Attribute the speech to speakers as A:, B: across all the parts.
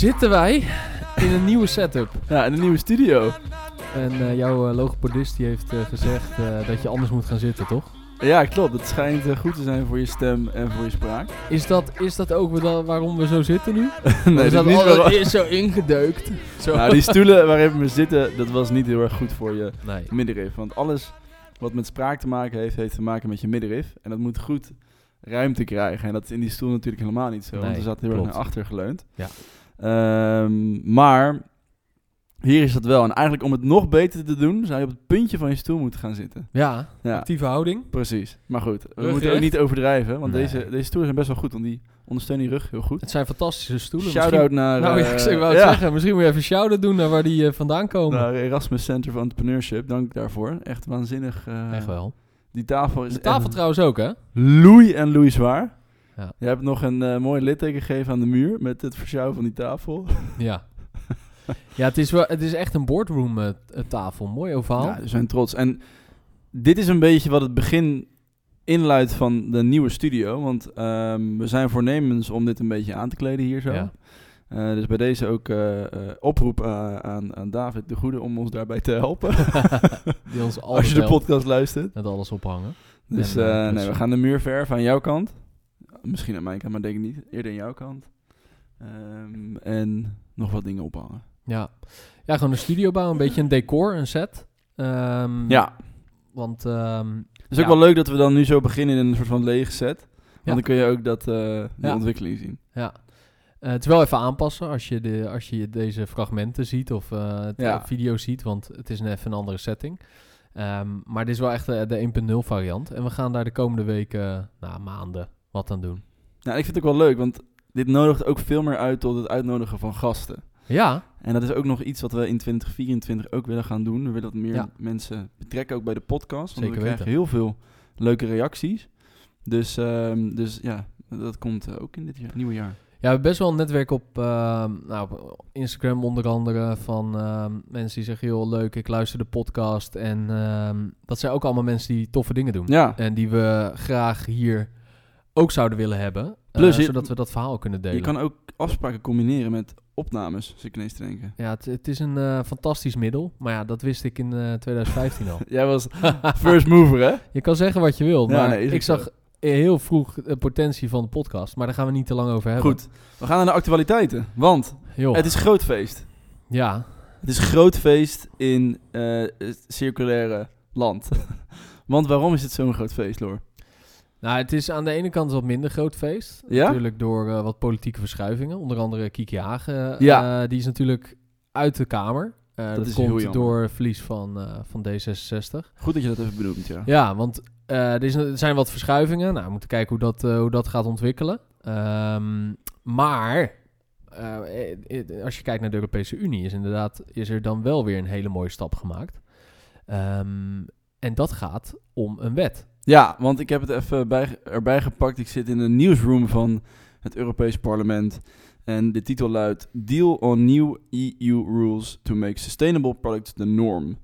A: zitten wij in een nieuwe setup.
B: Ja, in een nieuwe studio.
A: En eh, jouw logopedist die heeft eh, gezegd dat je anders moet gaan zitten, toch?
B: Ja, klopt. Het schijnt goed te zijn voor je stem en voor je spraak.
A: Is dat, is dat ook wel waarom we zo zitten nu?
B: nee,
A: is dat
B: niet
A: al- is zo ingedeukt? Zo.
B: Nou, die stoelen waarin we zitten, dat was niet heel erg goed voor je
A: Nee.
B: middenrif. Want alles wat met spraak te maken heeft, heeft te maken met je middenrif. En dat moet goed ruimte krijgen. En dat is in die stoel natuurlijk helemaal niet zo. want
A: Nee,
B: er zat heel erg naar achter geleund.
A: Ja.
B: Ehm, maar hier is dat wel. En eigenlijk om het nog beter te doen, zou je op het puntje van je stoel moeten gaan zitten.
A: Ja,
B: Ja,
A: actieve houding.
B: precies. Maar goed, we
A: Rug
B: moeten ook niet overdrijven. Want
A: Nee.
B: deze, deze stoelen zijn best wel goed. Want die ondersteunen je rug heel goed.
A: Het zijn fantastische stoelen.
B: Shout-out naar...
A: Nou, ja,
B: eh,
A: ik zeg- wou het
B: ja,
A: zeggen. Misschien moet je even shout-out doen naar waar die eh, vandaan komen.
B: naar Erasmus Center for Entrepreneurship. Dank daarvoor. Echt waanzinnig. eh,
A: Echt wel.
B: Die tafel is
A: De tafel trouwens ook, hè?
B: loei en loei zwaar.
A: Ja.
B: Je hebt nog een eh, mooi litteken gegeven aan de muur met het versjouwen van die tafel.
A: Ja. ja, het is, wel, het is echt een boardroom t- tafel. Mooi ovaal.
B: Ja, we zijn trots. En dit is een beetje wat het begin inluidt van de nieuwe studio. Want ehm, we zijn voornemens om dit een beetje aan te kleden hier zo.
A: Ja.
B: Dus bij deze ook eh, oproep aan, aan David de Goede om ons daarbij te helpen.
A: Die ons
B: Als je de podcast luistert.
A: Met alles ophangen.
B: Dus
A: En,
B: nee,
A: dus-
B: we gaan de muur verven aan jouw kant. Misschien aan mijn kant, maar denk ik niet. Eerder aan jouw kant. Ehm, en nog wat dingen ophangen.
A: Ja. ja, gewoon een studio bouwen. Een beetje een decor, een set. Ehm,
B: Ja,
A: Want ehm,
B: het is ook wel leuk dat we dan nu zo beginnen in een soort van lege set. Want
A: Ja.
B: dan kun je ook dat, eh
A: Ja.
B: ontwikkeling zien.
A: ja, Eh, het is wel even aanpassen als je, de, als je deze fragmenten ziet of
B: Ja.
A: eh, video ziet, want het is een even een andere setting. Maar dit is wel echt de, de 1.0 variant. En we gaan daar de komende weken, nou, maanden, wat aan doen.
B: Nou, ik vind het ook wel leuk, want dit nodigt ook veel meer uit tot het uitnodigen van gasten.
A: Ja,
B: En dat is ook nog iets wat we in 2024 ook willen gaan doen. We willen dat meer
A: Ja.
B: mensen betrekken, ook bij de podcast. Want
A: Zeker
B: we krijgen
A: weten.
B: heel veel leuke reacties. Dus, ehm, dus ja, dat komt eh, ook in dit jaar, nieuwe jaar.
A: Ja, we hebben best wel een netwerk op, ehm, nou, op Instagram onder andere van ehm, mensen die zeggen, heel leuk, ik luister de podcast. En dat zijn ook allemaal mensen die toffe dingen doen.
B: Ja,
A: En die we graag hier ook zouden willen hebben. eh,
B: Plus je-
A: zodat we dat verhaal kunnen delen.
B: je kan ook afspraken combineren met opnames, zit ik ineens te denken.
A: Ja, het, het is een eh, fantastisch middel. Maar ja, dat wist ik in eh, 2015 al.
B: Jij was first mover, hè?
A: Je kan zeggen wat je wilt,
B: Ja,
A: maar
B: nee, is
A: ik
B: ook zo.
A: zag heel vroeg de potentie van de podcast. Maar daar gaan we niet te lang over hebben.
B: Goed, we gaan naar de actualiteiten. Want
A: Joh.
B: het is groot feest.
A: Ja,
B: Het is groot feest in eh, het circulaire land. Want waarom is het zo'n groot feest, Loor?
A: Nou, het is aan de ene kant wat minder groot feest.
B: Ja?
A: Natuurlijk door eh, wat politieke verschuivingen. Onder andere Kiki Hagen. eh,
B: Ja.
A: die is natuurlijk uit de Kamer. Eh, dat
B: is heel
A: komt door verlies van, van D66.
B: Goed dat je dat even benoemt, ja.
A: Ja, want er, is, er zijn wat verschuivingen. Nou, we moeten kijken hoe dat, hoe dat gaat ontwikkelen. Ehm, maar als je kijkt naar de Europese Unie, is inderdaad is er dan wel weer een hele mooie stap gemaakt. Ehm, en dat gaat om een wet.
B: Ja, want ik heb het even bij, erbij gepakt. Ik zit in een nieuwsroom van het Europees Parlement. En de titel luidt Deal on New EU Rules to Make Sustainable Products the Norm.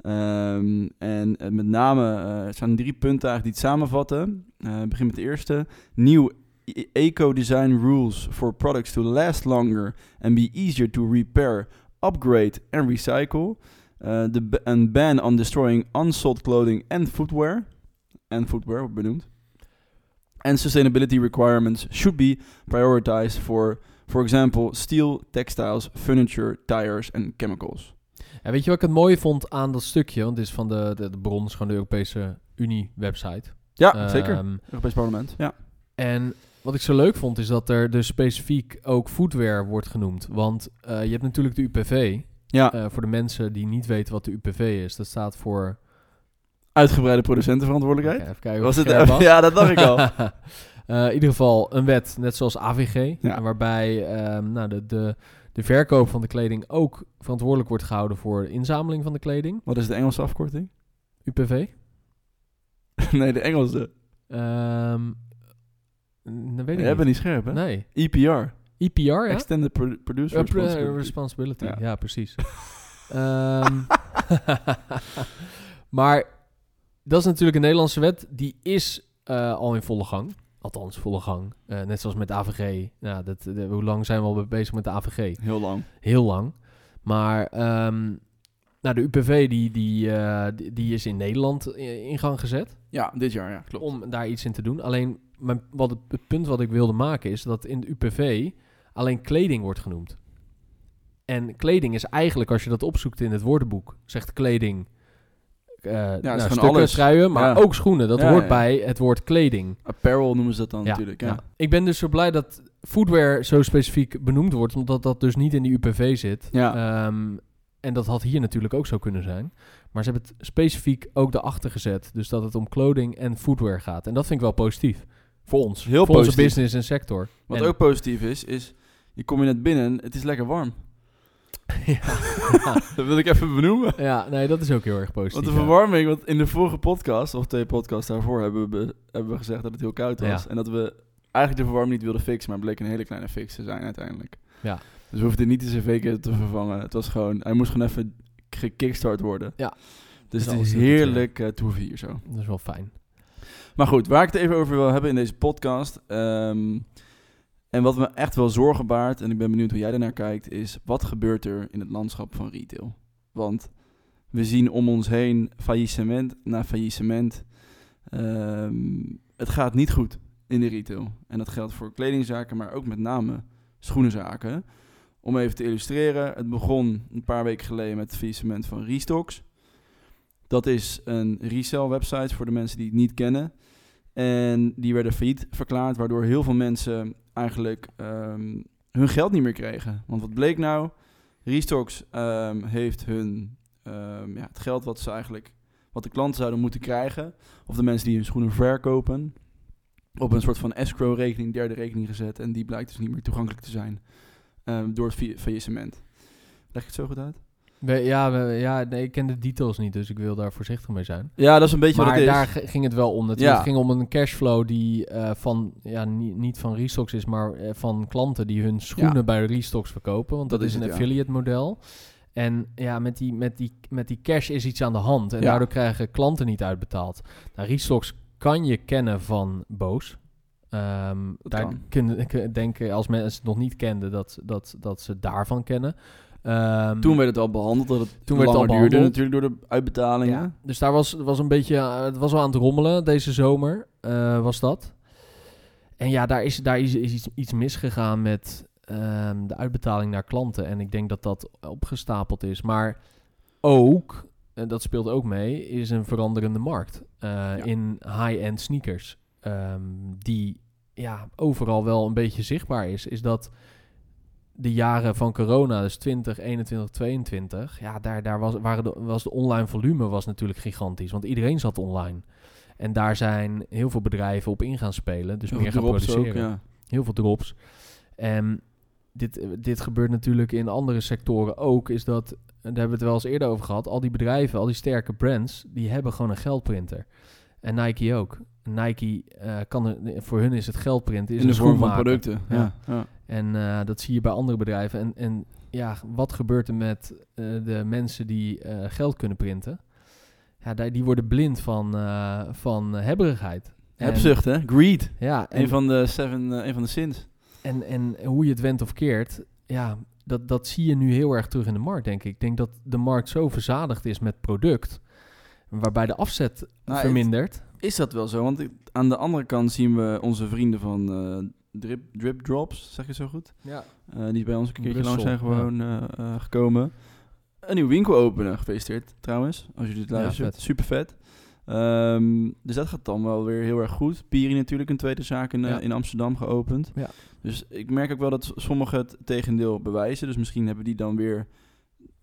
B: Ehm, en eh, met name eh, er zijn drie punten eigenlijk die het samenvatten. Eh, ik begin met de eerste. New e- eco-design rules for products to last longer and be easier to repair, upgrade and recycle. Uh, the ban on destroying unsold clothing and footwear. En footwear wordt benoemd. And sustainability requirements should be prioritized for, for example, steel, textiles, furniture, tires and chemicals.
A: En weet je wat ik het mooie vond aan dat stukje? Want dit is van de, de, de bron, is gewoon de Europese Unie website.
B: Ja, zeker.
A: Ehm,
B: Europees Parlement. Ja.
A: En wat ik zo leuk vond, is dat er dus specifiek ook footwear wordt genoemd. Want eh, je hebt natuurlijk de UPV.
B: ja,
A: Eh, voor de mensen die niet weten wat de UPV is, dat staat voor...
B: uitgebreide producentenverantwoordelijkheid.
A: Even kijken
B: Was het,
A: was.
B: ja, dat dacht ik al.
A: Eh, in ieder geval een wet, net zoals AVG,
B: Ja.
A: waarbij ehm, nou, de, de, de verkoop van de kleding ook verantwoordelijk wordt gehouden voor de inzameling van de kleding.
B: Wat is de Engelse afkorting?
A: UPV.
B: nee, de Engelse.
A: Ehm dat weet ik
B: bent
A: niet.
B: scherp, hè?
A: Nee.
B: EPR.
A: EPR, ja?
B: Extended Pro- Producer
A: Uh, pro-
B: Responsibility.
A: responsibility.
B: Ja.
A: Ja, precies. Ehm, maar dat is natuurlijk een Nederlandse wet. Die is eh, al in volle gang. Althans, volle gang. Eh, net zoals met de AVG. Ja, dat, de- hoe lang zijn we al bezig met de AVG?
B: Heel lang.
A: Heel lang. Maar ehm, nou, de UPV die, die, eh, die, die is in Nederland in gang gezet.
B: Ja, dit jaar, ja, klopt.
A: Om daar iets in te doen. Alleen, mijn, wat het, het punt wat ik wilde maken is dat in de UPV alleen kleding wordt genoemd. En kleding is eigenlijk, als je dat opzoekt in het woordenboek, zegt kleding... eh nou,
B: gewoon
A: stukken,
B: alles.
A: truien, maar
B: Ja.
A: ook schoenen. Dat
B: Ja,
A: hoort
B: ja.
A: bij het woord kleding.
B: Apparel noemen ze dat dan
A: Ja,
B: natuurlijk. Ja.
A: ja. Ik ben dus zo blij dat footwear zo specifiek benoemd wordt, omdat dat dus niet in die UPV zit.
B: Ja.
A: Ehm, en dat had hier natuurlijk ook zo kunnen zijn. Maar ze hebben het specifiek ook erachter gezet. Dus dat het om clothing en footwear gaat. En dat vind ik wel positief. Voor ons.
B: Heel
A: voor onze business en sector.
B: Wat
A: En-
B: ook positief is, is je komt je net binnen, het is lekker warm.
A: ja, ja,
B: Dat wil ik even benoemen.
A: ja, nee, dat is ook heel erg positief.
B: Want de verwarming, want in de vorige podcast, of twee podcasts daarvoor, hebben we, hebben we gezegd dat het heel koud was.
A: Ja.
B: En dat we eigenlijk de verwarming niet wilden fixen, maar het bleek een hele kleine fix te zijn uiteindelijk.
A: Ja.
B: Dus we hoefden niet de cv te vervangen. Het was gewoon, hij moest gewoon even gekickstart worden.
A: Ja.
B: Dus
A: Dus
B: het is
A: doet het,
B: heerlijk uh, hier zo.
A: Dat is wel fijn.
B: Maar goed, waar ik het even over wil hebben in deze podcast. ehm, en wat me echt wel zorgen baart, en ik ben benieuwd hoe jij daarnaar kijkt, is wat gebeurt er in het landschap van retail? Want we zien om ons heen faillissement na faillissement. Ehm, het gaat niet goed in de retail. En dat geldt voor kledingzaken, maar ook met name schoenenzaken. Om even te illustreren, het begon een paar weken geleden met het faillissement van Restocks. Dat is een resell website voor de mensen die het niet kennen. En die werden failliet verklaard, waardoor heel veel mensen eigenlijk ehm, hun geld niet meer kregen. Want wat bleek nou? Restocks ehm, heeft hun ehm, ja, het geld wat ze eigenlijk wat de klanten zouden moeten krijgen, of de mensen die hun schoenen verkopen, op een soort van escrow-rekening, derde rekening gezet. En die blijkt dus niet meer toegankelijk te zijn door het fa- faillissement. Leg ik het zo goed uit?
A: Ja, ja nee, ik ken de details niet, dus ik wil daar voorzichtig mee zijn.
B: Ja, dat is een beetje
A: maar
B: wat het is.
A: daar ging het wel om.
B: Ja.
A: Het ging om een cashflow die eh, van, ja, niet, niet van Restocks is, maar eh, van klanten die hun schoenen
B: Ja.
A: bij Restocks verkopen. Want dat,
B: Dat
A: is een affiliate model. En ja, met die, met, die, met die cash is iets aan de hand. En daardoor krijgen klanten niet uitbetaald. Nou, Restocks kan je kennen van Boos.
B: Dat
A: daar kunnen ik denk als mensen het nog niet kenden, dat, dat, dat ze daarvan kennen. Ehm,
B: Toen werd het al behandeld, dat het
A: Toen werd het al
B: duurde
A: behandeld.
B: natuurlijk door de uitbetalingen.
A: Ja, dus daar was, was een beetje, eh, het was wel aan het rommelen deze zomer, eh, was dat. En ja, daar is, daar is, is iets, iets misgegaan met ehm, de uitbetaling naar klanten. En ik denk dat dat opgestapeld is. Maar ook, en dat speelt ook mee, is een veranderende markt eh, in high-end sneakers. Ehm, die ja, overal wel een beetje zichtbaar is. Is dat de jaren van corona, dus 20, 21, 22, ja, daar, daar was, waren de, was de online volume was natuurlijk gigantisch. Want iedereen zat online. En daar zijn heel veel bedrijven op in gaan spelen. Dus
B: Heel
A: meer gaan produceren.
B: Ook, ja.
A: Heel veel drops. En dit, dit gebeurt natuurlijk in andere sectoren ook. Is dat, daar hebben we het wel eens eerder over gehad. Al die bedrijven, al die sterke brands, die hebben gewoon een geldprinter. En Nike ook. Nike eh, kan er, voor hun is het geldprinten is
B: In de
A: een
B: vorm van producten. Ja.
A: Ja. En eh, dat zie je bij andere bedrijven. En, en ja, wat gebeurt er met eh, de mensen die eh, geld kunnen printen? Ja, die, die worden blind van, van hebberigheid.
B: Hebzucht, hè? Greed.
A: Ja, en,
B: Een van de seven, een van de sins.
A: en, en hoe je het went of keert, ja, dat, dat zie je nu heel erg terug in de markt, denk ik. Ik denk dat de markt zo verzadigd is met product, waarbij de afzet
B: Nou,
A: vermindert.
B: Is dat wel zo? Want aan de andere kant zien we onze vrienden van Drip, Drip Drops, zeg je zo goed?
A: Ja.
B: Eh, die bij ons een keertje
A: Brussel,
B: langs zijn gewoon eh, eh, gekomen. Een nieuwe winkel openen. Gefeliciteerd trouwens, als je dit
A: Ja,
B: luistert.
A: vet.
B: Super vet. Ehm, dus dat gaat dan wel weer heel erg goed. Piri natuurlijk, een tweede zaak in,
A: Ja.
B: in Amsterdam geopend.
A: Ja.
B: Dus ik merk ook wel dat sommigen het tegendeel bewijzen. Dus misschien hebben die dan weer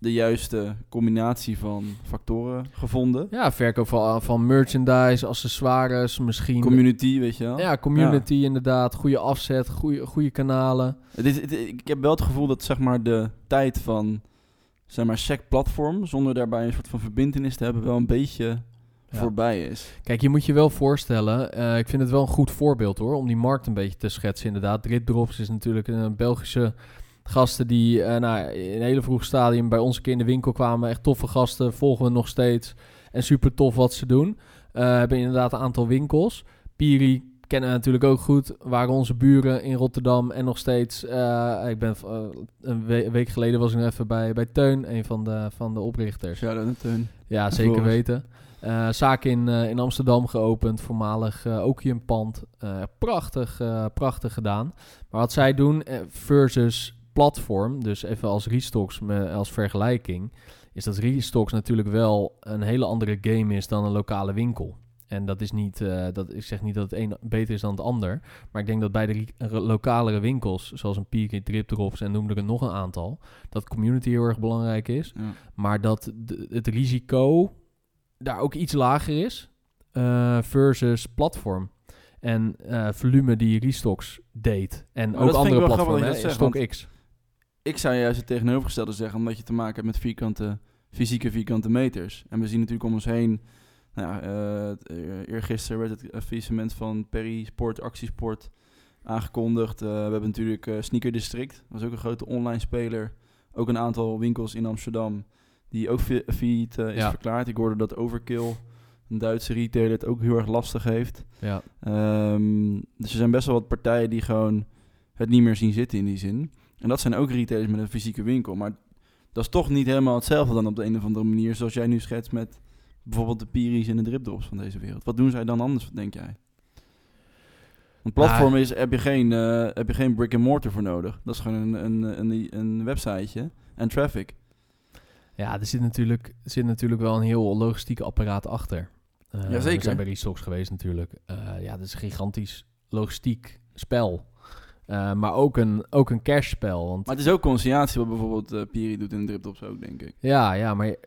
B: de juiste combinatie van factoren gevonden.
A: Ja, verkoop van, van merchandise, accessoires, misschien.
B: Community, weet je wel.
A: ja, community inderdaad, goede afzet, goede, goede kanalen.
B: Het is, het- ik heb wel het gevoel dat zeg maar, de tijd van zeg maar, sec platform, zonder daarbij een soort van verbindenis te hebben, wel een beetje
A: Ja.
B: voorbij is.
A: Kijk, je moet je wel voorstellen, eh, ik vind het wel een goed voorbeeld hoor, om die markt een beetje te schetsen inderdaad. Drip Drops is natuurlijk een Belgische gasten die eh, nou, in een hele vroeg stadium bij ons een keer in de winkel kwamen. Echt toffe gasten, volgen we nog steeds. En super tof wat ze doen. Eh hebben inderdaad een aantal winkels. Piri kennen we natuurlijk ook goed. Waren onze buren in Rotterdam en nog steeds. eh, ik ben een we- week geleden was ik nog even bij, bij Teun, een van de, van de oprichters.
B: Shout-out naar Teun.
A: Ja, zeker weten. Eh, zaak in, in Amsterdam geopend, voormalig eh Okiumpand. Eh prachtig, eh, prachtig gedaan. Maar wat zij doen versus platform, dus even als Restocks als vergelijking, is dat Restocks natuurlijk wel een hele andere game is dan een lokale winkel. En dat is niet, eh, dat, ik zeg niet dat het een beter is dan het ander. Maar ik denk dat bij de lokalere winkels, zoals een Peak, Drip Drops en noem er nog een aantal, dat community heel erg belangrijk is.
B: Ja.
A: Maar dat de- het risico daar ook iets lager is eh, versus platform. En eh, volume die Restocks deed. En
B: Maar
A: ook andere platformen.
B: dat
A: hè,
B: Ik zou juist het tegenovergestelde zeggen, omdat je te maken hebt met vierkante, fysieke vierkante meters. En we zien natuurlijk om ons heen, nou eh, eergisteren werd het faillissement van Perry Sport, Actiesport aangekondigd. Eh, we hebben natuurlijk Sneaker District, dat was ook een grote online speler. Ook een aantal winkels in Amsterdam die ook fa- failliet eh, is
A: Ja.
B: verklaard. Ik hoorde dat Overkill, een Duitse retailer, het ook heel erg lastig heeft.
A: Ja.
B: Ehm, dus er zijn best wel wat partijen die gewoon het niet meer zien zitten in die zin. En dat zijn ook retailers met een fysieke winkel. Maar dat is toch niet helemaal hetzelfde dan op de een of andere manier. Zoals jij nu schetst met bijvoorbeeld de Piris en de Dripdrops van deze wereld. Wat doen zij dan anders, denk jij? Een platform is, heb je geen, eh, heb je geen brick and mortar voor nodig. Dat is gewoon een, een, een, een websiteje en traffic.
A: Ja, er zit natuurlijk, zit natuurlijk wel een heel logistiek apparaat achter. Eh,
B: Jazeker.
A: We zijn bij Restocks geweest natuurlijk. Eh, ja, dat is een gigantisch logistiek spel. Eh, maar ook een, ook een cashspel. Want
B: Maar het is ook conciliatie wat bijvoorbeeld eh Piri doet in de Dripdrops ook, denk ik.
A: Ja, ja, maar je,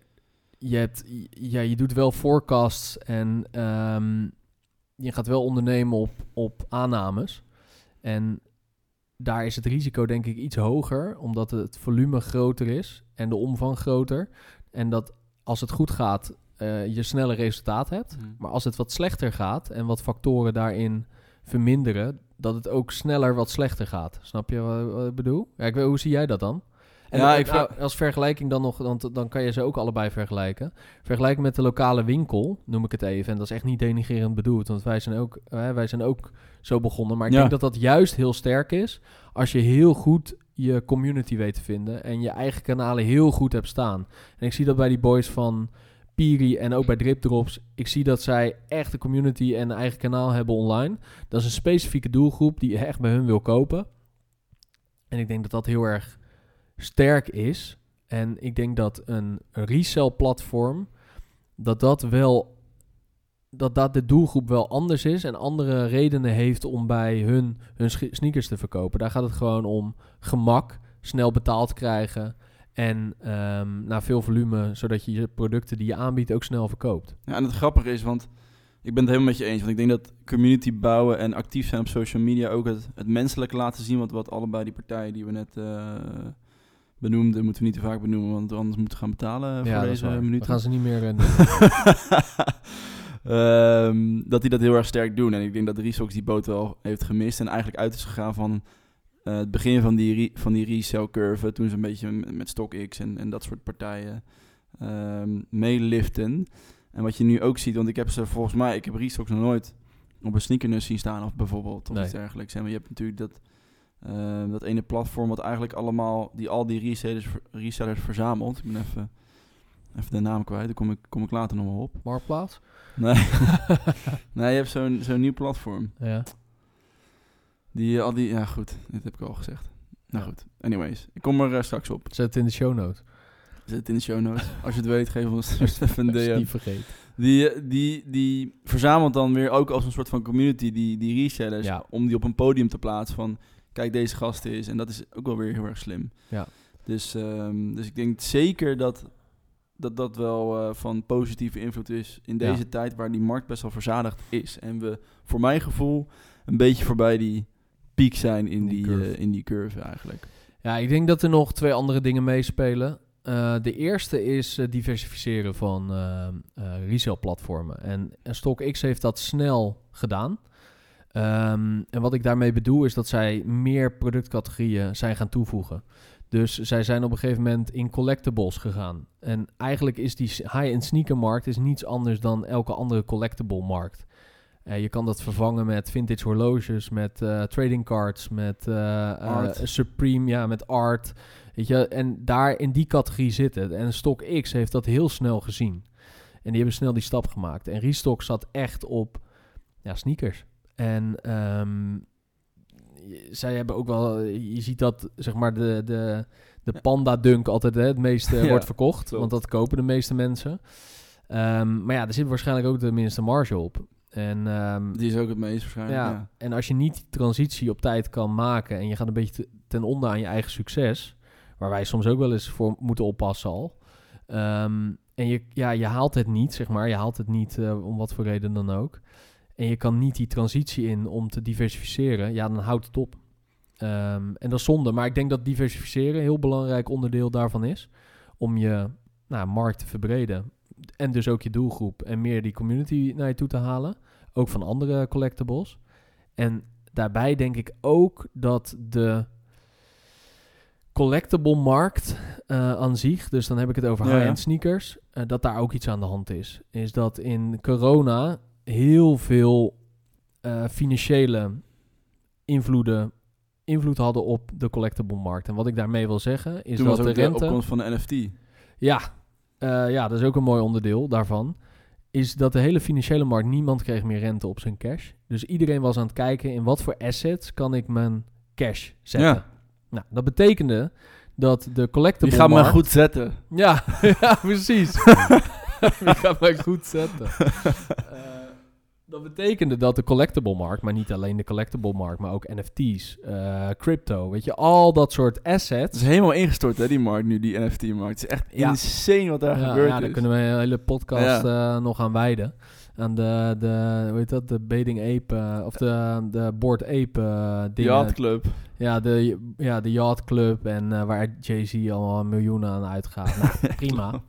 A: je hebt, ja, je doet wel forecasts en ehm, je gaat wel ondernemen op, op aannames. En daar is het risico denk ik iets hoger, omdat het volume groter is en de omvang groter. En dat als het goed gaat, eh, je sneller resultaat hebt. Maar als het wat slechter gaat en wat factoren daarin verminderen, dat het ook sneller wat slechter gaat. Snap je wat, ik bedoel? Ja, ik weet, hoe zie jij dat dan? En
B: Ja,
A: ja,
B: ik vraag-
A: als vergelijking dan nog, want dan kan je ze ook allebei vergelijken. Vergelijken met de lokale winkel, noem ik het even. En dat is echt niet denigrerend bedoeld, want wij zijn ook, hè, wij zijn ook zo begonnen. Maar ik
B: Ja.
A: denk dat dat juist heel sterk is als je heel goed je community weet te vinden en je eigen kanalen heel goed hebt staan. En ik zie dat bij die boys van Piri en ook bij Dripdrops. Ik zie dat zij echt een community en eigen kanaal hebben online. Dat is een specifieke doelgroep die echt bij hun wil kopen. En ik denk dat dat heel erg sterk is. En ik denk dat een resell platform, dat dat wel, dat dat de doelgroep wel anders is en andere redenen heeft om bij hun hun sneakers te verkopen. Daar gaat het gewoon om gemak, snel betaald krijgen en naar veel volume, zodat je je producten die je aanbiedt ook snel verkoopt.
B: Ja, en het grappige is, want ik ben het helemaal met je eens. Want ik denk dat community bouwen en actief zijn op social media ook het, het menselijke laten zien. Wat, wat allebei die partijen die we net eh, benoemden, moeten we niet te vaak benoemen. Want anders moeten we gaan betalen voor
A: dat is
B: deze minuten.
A: We gaan ze niet meer... eh,
B: Ehm, dat die dat heel erg sterk doen. En ik denk dat Resox die boot wel heeft gemist. En eigenlijk uit is gegaan van eh, het begin van die, re- van die resell curve. Toen ze een beetje met, met StockX en, en dat soort partijen ehm meeliften. En wat je nu ook ziet, want ik heb ze volgens mij, ik heb Restox nog nooit op een sneakernus zien staan of bijvoorbeeld of
A: Nee.
B: iets dergelijks. En maar je hebt natuurlijk dat, ehm, dat ene platform wat eigenlijk allemaal, die al die resellers, resellers verzamelt. Ik ben even, even de naam kwijt, daar kom ik, kom ik later nog wel op.
A: Marktplaats?
B: Nee, nee je hebt zo'n zo'n nieuw platform.
A: Ja.
B: Die eh, al die, ja goed, dit heb ik al gezegd. Nou goed, anyways, ik kom er eh, straks op.
A: Zet het in de show notes.
B: Zet het in de show notes. Als je het weet, geef ons even een DM.
A: niet vergeet.
B: Die, eh, die, die verzamelt dan weer ook als een soort van community die, die resellers.
A: Ja.
B: Om die op een podium te plaatsen van, kijk deze gast is. En dat is ook wel weer heel erg slim.
A: Ja.
B: Dus, ehm, dus ik denk zeker dat dat, dat wel van positieve invloed is in
A: Ja.
B: deze tijd waar die markt best wel verzadigd is. En we, voor mijn gevoel, een beetje voorbij die piek zijn in
A: Die
B: eh, in die curve eigenlijk.
A: Ja, ik denk dat er nog twee andere dingen meespelen. Eh, de eerste is diversificeren van eh eh resale-platformen. En, en StockX heeft dat snel gedaan. Ehm, en wat ik daarmee bedoel is dat zij meer productcategorieën zijn gaan toevoegen. Dus zij zijn op een gegeven moment in collectibles gegaan. En eigenlijk is die high-end sneakermarkt is niets anders dan elke andere collectible Eh, je kan dat vervangen met vintage horloges, met eh, trading cards, met eh. Supreme, ja, met art. Weet je, en daar in die categorie zit het. En Stock X heeft dat heel snel gezien. En die hebben snel die stap gemaakt. En Restock zat echt op ja, sneakers. En ehm, zij hebben ook wel, je ziet dat zeg maar de, de, de Panda Dunk altijd hè, het meeste
B: Ja,
A: wordt verkocht.
B: klopt.
A: Want dat kopen de meeste mensen. Ehm, maar ja, er zit waarschijnlijk ook de minste marge op. En ehm,
B: Die is ook het meest waarschijnlijk.
A: ja,
B: Ja.
A: en als je niet die transitie op tijd kan maken en je gaat een beetje te- ten onder aan je eigen succes, waar wij soms ook wel eens voor moeten oppassen al. ehm, en je, ja, je haalt het niet, zeg maar. Je haalt het niet eh, om wat voor reden dan ook. En je kan niet die transitie in om te diversificeren. Ja, dan houdt het op. Ehm, en dat is zonde. Maar ik denk dat diversificeren een heel belangrijk onderdeel daarvan is. Om je nou, markt te verbreden. En dus ook je doelgroep. En meer die community naar je toe te halen. Ook van andere collectibles. En daarbij denk ik ook dat de collectible markt eh, aan zich, dus dan heb ik het over
B: Ja,
A: high-end sneakers, eh, dat daar ook iets aan de hand is. Is dat in corona heel veel eh, financiële invloeden invloed hadden op de collectible markt. En wat ik daarmee wil zeggen is
B: Toen
A: dat de
B: ook de
A: rente...
B: opkomst van de NFT.
A: Ja, eh, ja, dat is ook een mooi onderdeel daarvan. Is dat de hele financiële markt, niemand kreeg meer rente op zijn cash. Dus iedereen was aan het kijken in wat voor assets kan ik mijn cash zetten.
B: Ja.
A: Nou, dat betekende dat de collectible
B: Die gaat me
A: markt...
B: goed zetten.
A: Ja, ja precies. Die gaat mij goed zetten. dat betekende dat de collectible markt, maar niet alleen de collectible markt, maar ook NFT's, eh, crypto, weet je, al dat soort
B: Het
A: assets.
B: is helemaal ingestort, hè, die markt nu, die NFT-markt. Het is echt
A: Ja.
B: insane wat daar
A: ja,
B: gebeurd
A: ja, daar
B: is.
A: kunnen we een hele podcast eh, nog aan wijden. Aan de, de, hoe heet dat, de Bading Ape, eh, of de, de Board Ape dingen.
B: Yacht Club.
A: Ja, de, ja, de Yacht Club en waar Jay-Z allemaal miljoenen aan uitgaat. Nou, prima. Dat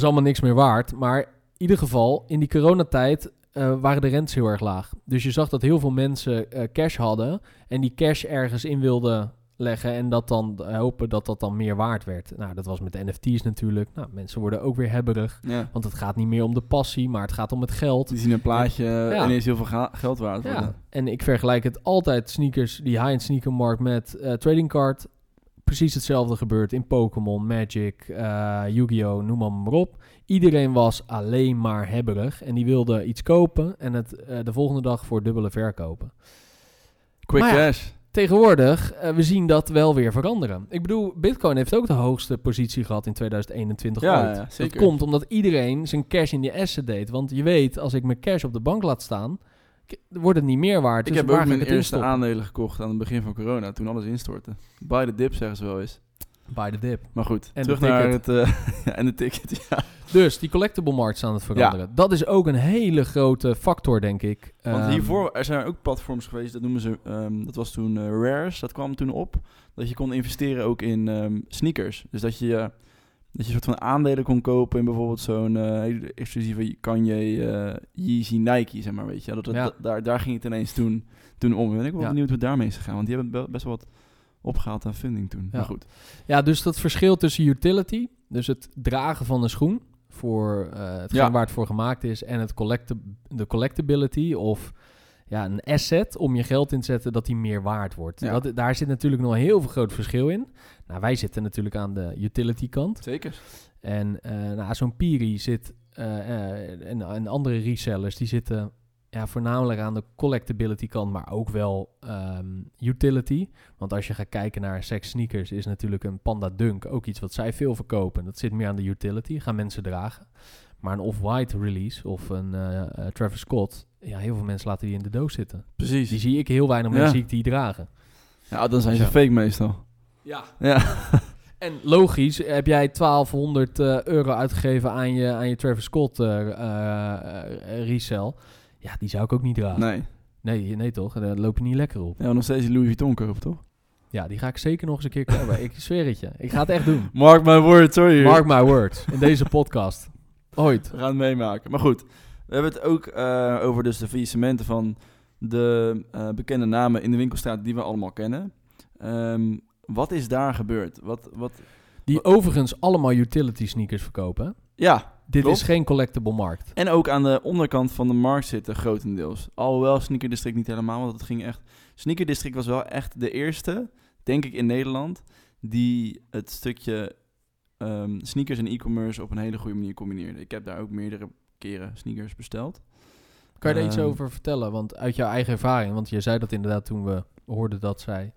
A: is allemaal niks meer waard. Maar in ieder geval, in die coronatijd eh, waren de rentes heel erg laag. Dus je zag dat heel veel mensen eh, cash hadden en die cash ergens in wilden leggen en dat dan eh, hopen dat dat dan meer waard werd. Nou, dat was met de NFT's natuurlijk. Nou, mensen worden ook weer hebberig,
B: Ja.
A: want het gaat niet meer om de passie, maar het gaat om het geld.
B: Die zien een plaatje
A: Ja.
B: ineens heel veel geld waard worden.
A: Ja, en ik vergelijk het altijd sneakers, die high-end sneakermarkt met trading card. Precies hetzelfde gebeurt in Pokémon, Magic, Yu-Gi-Oh, noem maar, maar op. Iedereen was alleen maar hebberig en die wilde iets kopen en het eh, de volgende dag voor dubbele verkopen.
B: Quick
A: ja,
B: cash.
A: Tegenwoordig, eh, we zien dat wel weer veranderen. Ik bedoel, Bitcoin heeft ook de hoogste positie gehad in 2021
B: Ja,
A: ooit.
B: ja, zeker.
A: Dat komt omdat iedereen zijn cash in die asset deed. Want je weet, als ik mijn cash op de bank laat staan, wordt het niet meer waard.
B: Ik
A: dus
B: heb
A: waar
B: ook
A: ik
B: mijn eerste
A: instoppen?
B: aandelen gekocht aan het begin van corona, toen alles instortte. Buy the dip zeggen ze wel eens.
A: By the dip.
B: Maar goed,
A: En
B: terug
A: de
B: naar
A: ticket.
B: het... eh, en de ticket, ja.
A: Dus die collectible markt is aan het veranderen. Dat is ook een hele grote factor, denk ik.
B: Want
A: Ehm,
B: hiervoor er zijn er ook platforms geweest, dat noemen ze, ehm, dat was toen eh, Rares, dat kwam toen op. Dat je kon investeren ook in ehm, sneakers. Dus dat je, eh, dat je een soort van aandelen kon kopen in bijvoorbeeld zo'n hele exclusieve Kanye, eh Yeezy, Nike, zeg maar, weet je. Dat, dat,
A: Ja.
B: dat- daar, daar ging het ineens toen, toen om. En ik ben wel
A: Ja.
B: benieuwd hoe het daarmee is gegaan, want die hebben be- best wel wat opgehaald aan funding toen.
A: Ja.
B: Maar goed.
A: Ja, dus dat verschil tussen utility, dus het dragen van een schoen voor eh hetgeen
B: Ja.
A: waar het voor gemaakt is, en het collecti de collectability of ja, een asset om je geld in te zetten dat die meer waard wordt.
B: Ja.
A: Dat, daar zit natuurlijk nog een heel veel groot verschil in. Nou, wij zitten natuurlijk aan de utility kant.
B: Zeker.
A: En eh nou, zo'n Piri zit eh, en, en andere resellers die zitten ja, voornamelijk aan de collectability kant, maar ook wel ehm, utility. Want als je gaat kijken naar sex sneakers, is natuurlijk een Panda Dunk ook iets wat zij veel verkopen. Dat zit meer aan de utility, gaan mensen dragen. Maar een off-white release of een eh, eh, Travis Scott, ja, heel veel mensen laten die in de doos zitten.
B: Precies.
A: Die zie ik heel weinig
B: Ja.
A: mensen zie ik die dragen.
B: Ja, dan zijn ze
A: Ja.
B: fake meestal.
A: Ja,
B: Ja.
A: En logisch, heb jij 1200 eh, euro uitgegeven aan je, aan je Travis Scott eh, resell. Ja, die zou ik ook niet dragen.
B: Nee.
A: Nee, nee toch? Daar loop je niet lekker op.
B: Ja, nog steeds Louis Vuitton kopen, toch?
A: Ja, die ga ik zeker nog eens een keer kopen. ik zweer het je. Ik ga het echt doen.
B: Mark my words, sorry.
A: Mark my words. In deze podcast. Ooit.
B: We gaan het meemaken. Maar goed, we hebben het ook eh, over dus de faillissementen van de eh, bekende namen in de winkelstraat die we allemaal kennen. Ehm, wat is daar gebeurd? Wat, wat,
A: Die overigens allemaal utility sneakers verkopen.
B: ja,
A: dit
B: Klopt.
A: is geen collectible markt.
B: En ook aan de onderkant van de markt zitten grotendeels. Alhoewel Sneaker District niet helemaal, want het ging echt... Sneaker District was wel echt de eerste, denk ik in Nederland, die het stukje ehm, sneakers en e-commerce op een hele goede manier combineerde. Ik heb daar ook meerdere keren sneakers besteld.
A: Kan je daar iets
B: Ehm,
A: over vertellen? Want uit jouw eigen ervaring, want je zei dat inderdaad toen we hoorden dat zij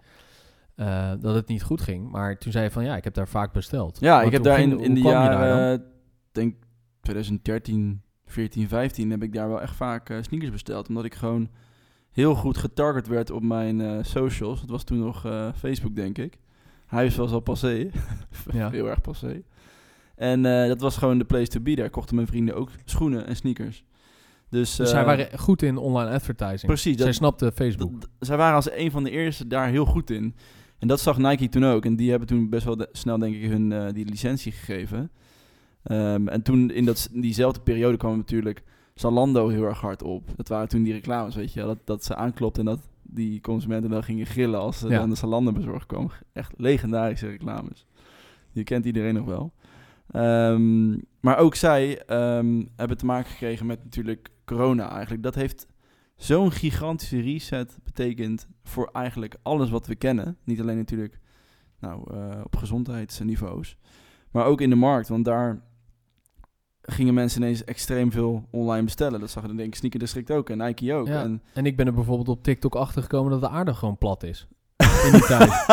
A: eh, dat het niet goed ging. Maar toen zei je van ja, ik heb daar vaak besteld.
B: Ja, ik heb daar in, in de jaren, denk 2013, 14, 15, heb ik daar wel echt vaak eh, sneakers besteld. Omdat ik gewoon heel goed getarget werd op mijn eh, socials. Dat was toen nog eh, Facebook, denk ik. Huis was al passé.
A: Ja.
B: heel erg passé. En dat was gewoon de place to be. Daar kochten mijn vrienden ook schoenen en sneakers. Dus,
A: Dus zij waren goed in online advertising.
B: Precies,
A: Zij
B: dat-
A: snapte Facebook.
B: dat- zij waren als een van de eerste daar heel goed in. En dat zag Nike toen ook. En die hebben toen best wel de- snel, denk ik, hun die licentie gegeven. Ehm, en toen in dat, diezelfde periode kwam natuurlijk Zalando heel erg hard op. Dat waren toen die reclames, weet je. Dat, dat ze aanklopten en dat die consumenten dan gingen gillen als
A: Ja.
B: dan de Zalando bezorgd kwam. Echt legendarische reclames. Die kent iedereen nog wel. Ehm, maar ook zij ehm, hebben te maken gekregen met natuurlijk corona eigenlijk. Dat heeft zo'n gigantische reset betekend voor eigenlijk alles wat we kennen. Niet alleen natuurlijk nou, eh, op gezondheidsniveaus, maar ook in de markt. Want daar gingen mensen ineens extreem veel online bestellen. Dat zag je denk ik Sneaker District ook en Nike ook.
A: Ja.
B: En
A: En ik ben er bijvoorbeeld op TikTok achter gekomen dat de aarde gewoon plat is. In die tijd.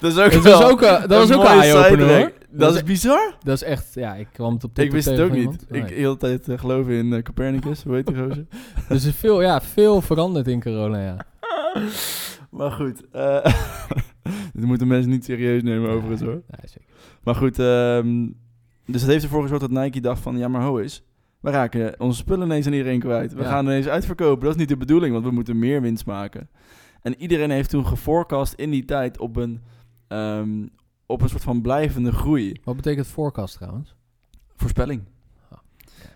B: dat is ook,
A: dat
B: wel
A: was ook, een- dat was ook een
B: mooie
A: eye-opener hoor.
B: Dat is bizar.
A: Dat is echt, ja, ik kwam het op TikTok
B: Ik wist het ook niet. Ik
A: Nee.
B: de tijd eh, geloven in eh, Copernicus. Hoe heet die gozer?
A: Dus er is veel, ja, veel veranderd in corona, ja.
B: maar goed. eh dit moeten mensen niet serieus nemen overigens hoor.
A: Nee, zeker.
B: Maar goed, ehm, dus dat heeft ervoor gezorgd dat Nike dacht van... Ja, maar ho is, we raken onze spullen ineens aan iedereen kwijt. We
A: Ja.
B: gaan ineens uitverkopen. Dat is niet de bedoeling, want we moeten meer winst maken. En iedereen heeft toen geforecast in die tijd op een, ehm, op een soort van blijvende groei.
A: Wat betekent forecast trouwens?
B: Voorspelling.
A: Ah,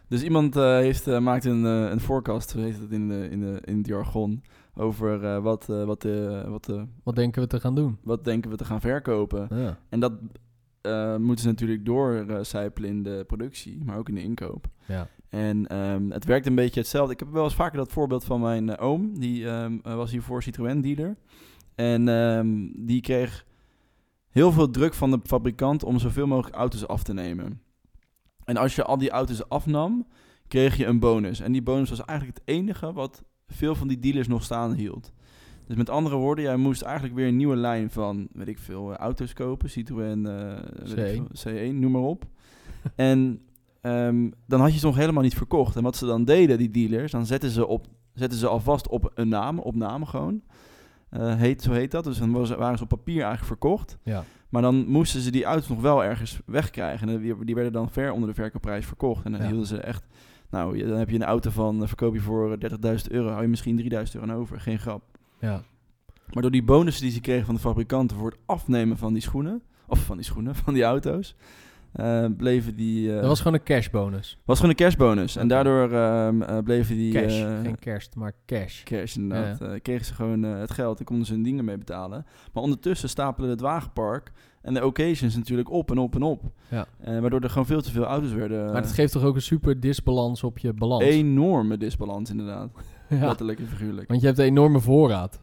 B: Dus iemand eh, heeft, eh, maakt een, eh, een forecast, zo heet het in, de, in, de, in het jargon... over wat, wat, wat,
A: Wat denken we te gaan doen?
B: wat denken we te gaan verkopen.
A: Ja.
B: En dat eh, moeten ze natuurlijk doorcijpelen in de productie, maar ook in de inkoop.
A: ja.
B: En ehm, het werkt een beetje hetzelfde. Ik heb wel eens vaker dat voorbeeld van mijn eh, oom. Die eh, was hiervoor Citroën-dealer. En ehm, die kreeg heel veel druk van de fabrikant om zoveel mogelijk auto's af te nemen. En als je al die auto's afnam, kreeg je een bonus. En die bonus was eigenlijk het enige wat veel van die dealers nog staan hield. Dus met andere woorden, jij moest eigenlijk weer een nieuwe lijn van, weet ik veel, eh, auto's kopen. Citroën weet ik
A: C1.
B: veel, C1, noem maar op. en ehm, dan had je ze nog helemaal niet verkocht. En wat ze dan deden, die dealers, dan zetten ze, op, zetten ze alvast op een naam, op naam gewoon. Eh, heet, zo heet dat. Dus dan was- waren ze op papier eigenlijk verkocht.
A: ja.
B: Maar dan moesten ze die auto's nog wel ergens wegkrijgen. En die, die werden dan ver onder de verkoopprijs verkocht. En dan
A: Ja.
B: hielden ze echt... Nou, dan heb je een auto van... verkoop je voor eh, 30.000 euro. Hou je misschien 3.000 euro over. Geen grap.
A: Ja.
B: Maar door die bonussen die ze kregen van de fabrikanten... voor het afnemen van die schoenen... Of van die schoenen, van die auto's... eh, bleven die... eh,
A: Dat was gewoon een cashbonus.
B: was gewoon een cashbonus. En daardoor eh, bleven die...
A: Cash. Geen kerst, maar cash.
B: cash inderdaad. kregen ze gewoon het geld en konden ze hun dingen mee betalen. Maar ondertussen stapelen het wagenpark en de occasions natuurlijk op en op en op.
A: Ja.
B: Waardoor er gewoon veel te veel auto's werden.
A: Maar dat geeft toch ook een super disbalans op je balans?
B: enorme disbalans inderdaad.
A: Ja.
B: Letterlijk en figuurlijk.
A: Want je hebt een enorme voorraad.
B: We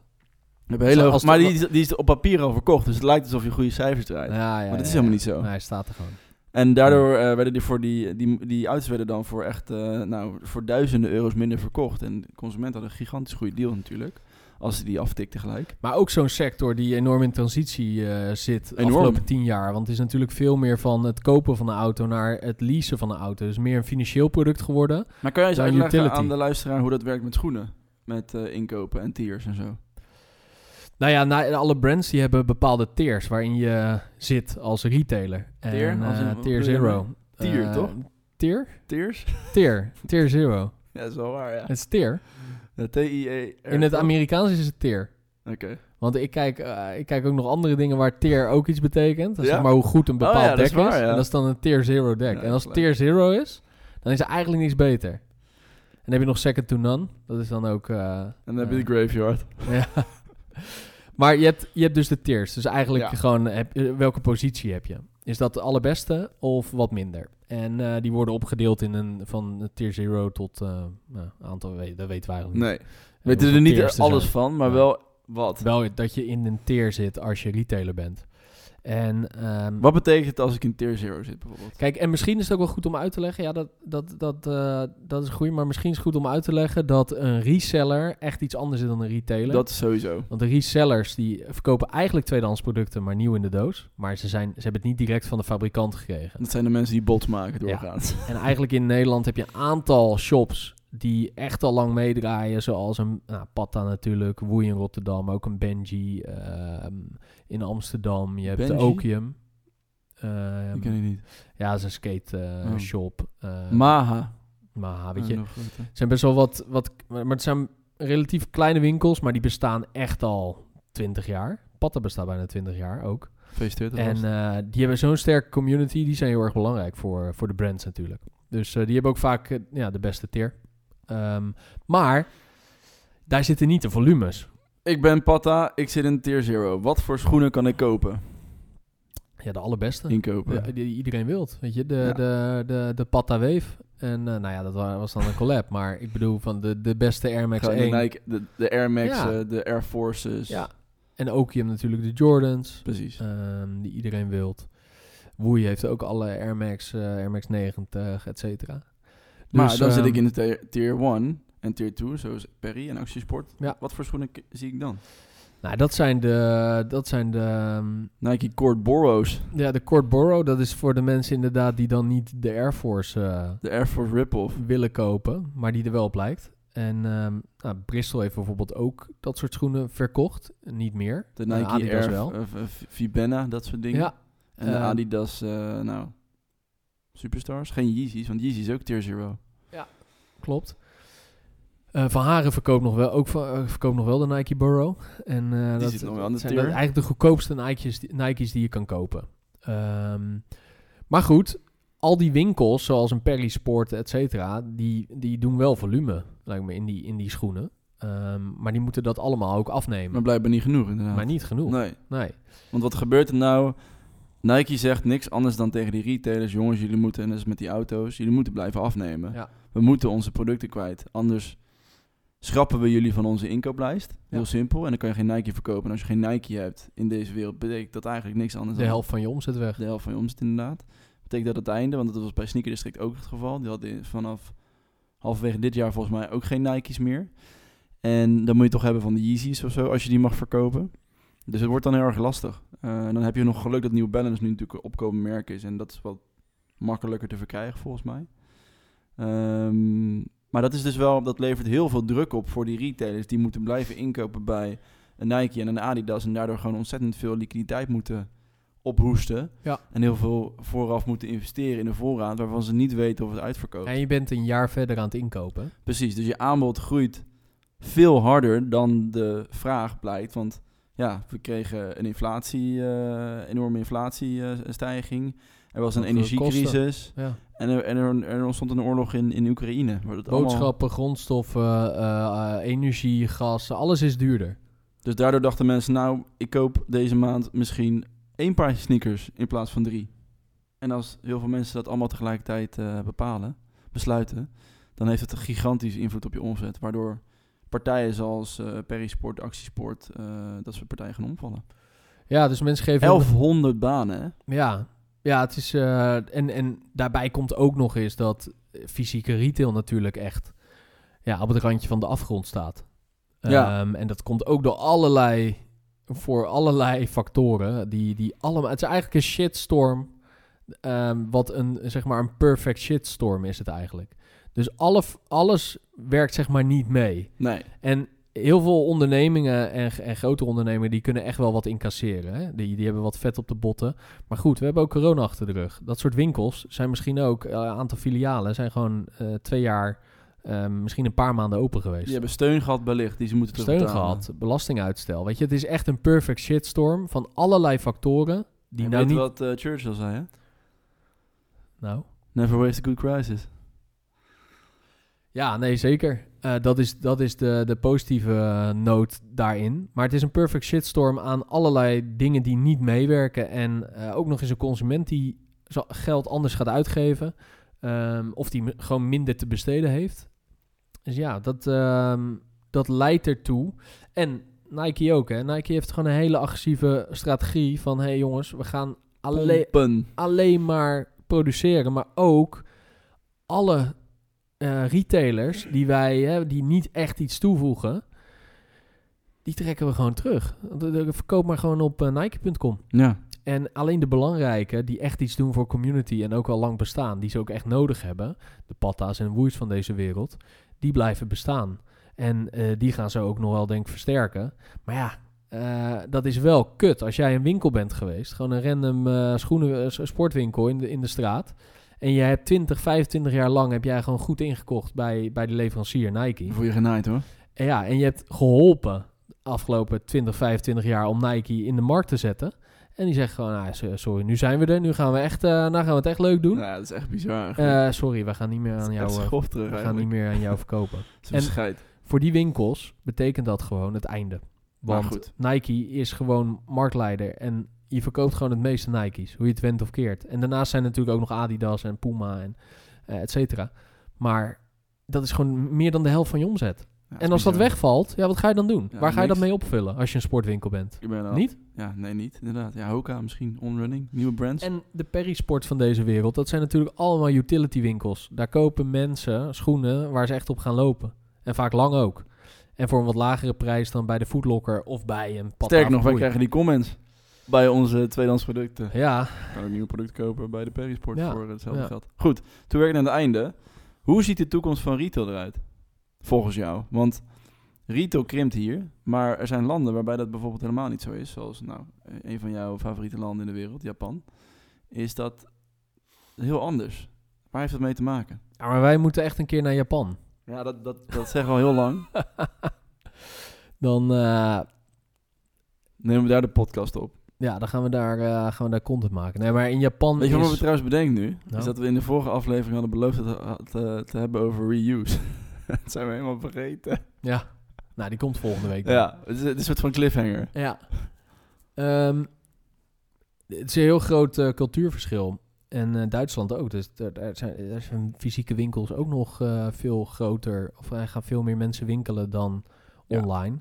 B: hebben hele maar die, is- die is op papier al verkocht. Dus het lijkt alsof je goede cijfers draait.
A: Ja, ja,
B: maar dat is helemaal niet zo.
A: Nee, hij staat er gewoon.
B: En daardoor eh, werden die, voor die, die, die auto's werden dan voor echt eh, nou, voor duizenden euro's minder verkocht. En de consument had een gigantisch goede deal natuurlijk. Als ze die aftikte gelijk.
A: Maar ook zo'n sector die enorm in transitie eh, zit de afgelopen tien jaar. Want het is natuurlijk veel meer van het kopen van een auto naar het leasen van een auto. Dus meer een financieel product geworden.
B: Maar kan jij eens uitleggen
A: utility.
B: aan de luisteraar hoe dat werkt met schoenen? Met eh, inkopen en tiers en zo.
A: Nou ja, na, alle brands die hebben bepaalde tiers waarin je zit als retailer.
B: Tier?
A: En,
B: Als in-
A: eh, tier
B: bedoel je
A: zero.
B: Tier, toch?
A: Tier?
B: Tiers?
A: Tier. Tier zero.
B: Ja, dat is wel waar, ja.
A: Het is tier.
B: T-I-E.
A: In het Amerikaans is het tier.
B: Oké.
A: Want ik kijk, eh, ik kijk ook nog andere dingen waar tier ook iets betekent. Dat is
B: Ja?
A: zeg maar hoe goed een
B: Oh
A: bepaald
B: ja, dat
A: deck
B: is waar, ja.
A: En dat is dan een tier zero deck.
B: Ja,
A: en als tier zero is, dan is er eigenlijk niks beter. En dan heb je nog second to none. Dat is dan ook... eh,
B: En dan heb je
A: eh,
B: de graveyard.
A: ja. Maar je hebt, je hebt dus de tiers. Dus eigenlijk
B: Ja.
A: gewoon heb, welke positie heb je? Is dat de allerbeste of wat minder? En eh, die worden opgedeeld in een van tier 0 tot eh nou, aantal, weet- dat weten we eigenlijk
B: Nee.
A: niet.
B: We weten er niet alles
A: zijn.
B: van, maar
A: Ja.
B: wel wat.
A: Wel dat je in een tier zit als je retailer bent. En, ehm,
B: Wat betekent het als ik in tier 0 zit bijvoorbeeld?
A: Kijk, en misschien is het ook wel goed om uit te leggen. Ja, dat, dat, dat, eh, dat is goed. Maar misschien is het goed om uit te leggen dat een reseller echt iets anders is dan een retailer.
B: Dat is sowieso.
A: Want de resellers die verkopen eigenlijk tweedehands producten, maar nieuw in de doos. Maar ze, zijn, ze hebben het niet direct van de fabrikant gekregen.
B: Dat zijn de mensen die bots maken doorgaans.
A: En eigenlijk in Nederland heb je een aantal shops die echt al lang meedraaien. Zoals een nou, Patta natuurlijk, Woei in Rotterdam, ook een Benji ehm, in Amsterdam. Je hebt de? Okium. Ehm,
B: Die ken ik niet.
A: ja, dat is een skate eh,
B: Oh.
A: shop. Eh,
B: Maha.
A: maar weet
B: Oh,
A: je, het zijn best wel wat, wat... Maar het zijn relatief kleine winkels, maar die bestaan echt al 20 jaar. Patta bestaat bijna 20 jaar ook.
B: Gefeliciteerd.
A: En eh, die hebben zo'n sterke community, die zijn heel erg belangrijk voor, voor de brands natuurlijk. Dus eh, die hebben ook vaak ja, de beste tier. Ehm, maar daar zitten niet de volumes.
B: ik ben Patta, ik zit in tier 0. Wat voor schoenen kan ik kopen?
A: Ja, de allerbeste.
B: Inkopen.
A: Ja, die iedereen wilt, weet je. De,
B: Ja.
A: de, de, de Patta Wave. En eh, nou ja, dat wa- was dan een collab. Maar ik bedoel van de, de beste Air Max
B: Gewoon de
A: 1.
B: Nike, de, de Air Max,
A: Ja.
B: eh, de Air Forces.
A: Ja. En ook je hebt natuurlijk de Jordans.
B: Precies.
A: ehm, die iedereen wilt. Woei heeft ook alle Air Max, eh, Air Max 90, et cetera.
B: Maar
A: Dus,
B: dan zit
A: ehm,
B: ik in de tier- tier 1 en tier 2, zoals Perry en Actiesport.
A: Ja.
B: Wat voor schoenen zie ik dan?
A: Nou, dat zijn de, dat zijn de, ehm,
B: Nike Court Boros,
A: ja, de Court Borough. Dat is voor de mensen inderdaad die dan niet de Air Force eh,
B: de Air Force Rip-Off.
A: willen kopen, maar die er wel op lijkt. En ehm, nou, Bristol heeft bijvoorbeeld ook dat soort schoenen verkocht. Niet meer.
B: De
A: Eh,
B: Nike Air
A: wel.
B: Vibenna, dat soort dingen.
A: Ja,
B: En de Adidas, eh, nou, Superstars. Geen Yeezys, want Yeezys is ook tier 0.
A: klopt. Eh, van Haren verkoopt nog wel, ook van, eh, verkoopt nog wel de Nike Borough. En eh, dat
B: zit nog wel aan de
A: zijn
B: tier.
A: dat eigenlijk de goedkoopste Nike's, die- Nike's die je kan kopen. Ehm, maar goed, al die winkels, zoals een Perry Sport, et cetera, die, die doen wel volume, lijkt me, in die, in die schoenen. Ehm, maar die moeten dat allemaal ook afnemen.
B: Maar blijkbaar niet genoeg, inderdaad.
A: Maar niet genoeg.
B: Nee.
A: Nee.
B: Want wat gebeurt er nou? Nike zegt niks anders dan tegen die retailers: jongens, jullie moeten, en dat is met die auto's, jullie moeten blijven afnemen.
A: Ja.
B: We moeten onze producten kwijt. Anders schrappen we jullie van onze inkooplijst. Heel
A: Ja.
B: simpel. En dan kan je geen Nike verkopen. En als je geen Nike hebt in deze wereld, betekent dat eigenlijk niks anders
A: De
B: dan
A: helft van je omzet weg.
B: de helft van je omzet, inderdaad. Betekent dat het einde, want dat was bij Sneaker District ook het geval. Die hadden vanaf halverwege dit jaar volgens mij ook geen Nike's meer. En dan moet je toch hebben van de Yeezys of zo, als je die mag verkopen. Dus het wordt dan heel erg lastig. Eh, dan heb je nog geluk dat New Balance nu natuurlijk een opkomend merk is. En dat is wat makkelijker te verkrijgen volgens mij. Ehm, maar dat is dus wel, dat levert heel veel druk op voor die retailers. Die moeten blijven inkopen bij een Nike en een Adidas. En daardoor gewoon ontzettend veel liquiditeit moeten ophoesten.
A: Ja.
B: En heel veel vooraf moeten investeren in een voorraad waarvan ze niet weten of het uitverkoopt.
A: En je bent een jaar verder aan het inkopen.
B: Precies, dus je aanbod groeit veel harder dan de vraag blijkt. Want ja, we kregen een inflatie, eh, enorme inflatiestijging. er was een
A: Hogere
B: energiecrisis.
A: Ja.
B: En, er, en er, er ontstond een oorlog in, in Oekraïne. allemaal-
A: Boodschappen, grondstoffen, eh, eh, energie, gas, alles is duurder.
B: Dus daardoor dachten mensen, nou, ik koop deze maand misschien één paardje sneakers in plaats van drie. En als heel veel mensen dat allemaal tegelijkertijd eh, bepalen, besluiten, dan heeft het een gigantische invloed op je omzet. Waardoor partijen zoals eh Perisport, Actiesport, eh, dat soort partijen gaan omvallen.
A: Ja, dus mensen geven...
B: 1100 banen, hè?
A: Ja, ja het is, eh, en, en daarbij komt ook nog eens dat fysieke retail natuurlijk echt ja, op het randje van de afgrond staat.
B: Ja.
A: Ehm, en dat komt ook door allerlei, voor allerlei factoren. Die, die allemaal, het is eigenlijk een shitstorm. Ehm, wat een, zeg maar, een perfect shitstorm is het eigenlijk. Dus alle, alles werkt zeg maar niet mee.
B: Nee.
A: En heel veel ondernemingen en, en grote ondernemingen... die kunnen echt wel wat incasseren. Hè? Die, die hebben wat vet op de botten. Maar goed, we hebben ook corona achter de rug. Dat soort winkels zijn misschien ook... eh, een aantal filialen zijn gewoon eh, twee jaar... eh, misschien een paar maanden open geweest.
B: Die hebben steun gehad wellicht, die ze moeten
A: Steun
B: terugbetalen.
A: gehad, belastinguitstel. Weet je, het is echt een perfect shitstorm... van allerlei factoren... die
B: En
A: nou
B: weet
A: niet...
B: wat eh, Churchill zei, hè?
A: Nou,
B: Never waste a good crisis.
A: Ja, nee, zeker. Eh, dat is, dat is de, de positieve noot daarin. Maar het is een perfect shitstorm aan allerlei dingen die niet meewerken. En eh, ook nog eens een consument die geld anders gaat uitgeven. ehm, of die gewoon minder te besteden heeft. Dus ja, dat, ehm, dat leidt ertoe. En Nike ook, hè. Nike heeft gewoon een hele agressieve strategie van... hé hey jongens, we gaan alleen, alleen maar produceren, maar ook alle eh, retailers die wij, hè, die niet echt iets toevoegen, die trekken we gewoon terug. Verkoop maar gewoon op eh, Nike.com.
B: Ja.
A: En alleen de belangrijke, die echt iets doen voor community en ook al lang bestaan, die ze ook echt nodig hebben, de patta's en woeis van deze wereld, die blijven bestaan. En eh, die gaan ze ook nog wel, denk ik, versterken. Maar ja, eh, dat is wel kut. Als jij een winkel bent geweest, gewoon een random eh, schoenen, eh, sportwinkel in de, in de straat. En je hebt 20, 25 jaar lang heb jij gewoon goed ingekocht bij, bij de leverancier Nike.
B: Voel je genaaid hoor.
A: En ja, en je hebt geholpen de afgelopen 20, 25 jaar om Nike in de markt te zetten. En die zegt gewoon, ah, so- sorry, nu zijn we er. Nu gaan we, echt, nou gaan we het echt leuk doen.
B: Ja, dat is echt bizar.
A: sorry, we gaan niet meer aan jou,
B: schofterig
A: we gaan niet meer aan jou verkopen.
B: Het is
A: en-. Voor die winkels betekent dat gewoon het einde. Want
B: goed.
A: Nike is gewoon marktleider en je verkoopt gewoon het meeste Nike's, hoe je het went of keert. En daarnaast zijn natuurlijk ook nog Adidas en Puma en eh et cetera. Maar dat is gewoon meer dan de helft van je omzet.
B: Ja,
A: en als dat wegvalt, ja, wat ga je dan doen?
B: Ja,
A: Waar ga je dat mee opvullen als je een sportwinkel bent?
B: Ben
A: Niet?
B: Ja, nee, niet. Inderdaad. Ja, Hoka misschien. Onrunning. Nieuwe brands.
A: En de perisport van deze wereld, dat zijn natuurlijk allemaal utility winkels. Daar kopen mensen schoenen waar ze echt op gaan lopen. En vaak lang ook. En voor een wat lagere prijs dan bij de Footlocker of bij een Patta
B: Sterker nog, wij krijgen die comments bij onze tweedehands producten.
A: Ja,
B: kan ook nieuwe producten kopen bij de Perisport
A: Ja,
B: voor hetzelfde
A: ja.
B: geld. Goed, toen werken we aan het einde. Hoe ziet de toekomst van retail eruit? Volgens jou. Want retail krimpt hier, maar er zijn landen waarbij dat bijvoorbeeld helemaal niet zo is. Zoals nou, een van jouw favoriete landen in de wereld, Japan. Is dat heel anders. Waar heeft dat mee te maken?
A: Ja, maar wij moeten echt een keer naar Japan.
B: Ja, dat, dat, dat zeggen we al heel lang.
A: Dan, eh,
B: Nemen we daar de podcast op.
A: ja, dan gaan we, daar, eh, gaan we daar content maken. Nee, maar in Japan
B: Weet je wat we trouwens bedenken nu?
A: Nou?
B: Is dat we in de vorige aflevering hadden beloofd het te, te hebben over reuse. dat zijn we helemaal vergeten.
A: Ja, nou, die komt volgende week. dan.
B: Ja, het is, het is een soort van cliffhanger.
A: Ja. Ehm, het is een heel groot eh, cultuurverschil. En eh, Duitsland ook. Dus daar, daar zijn, daar zijn fysieke winkels ook nog eh, veel groter. Of er gaan veel meer mensen winkelen dan
B: Ja.
A: online.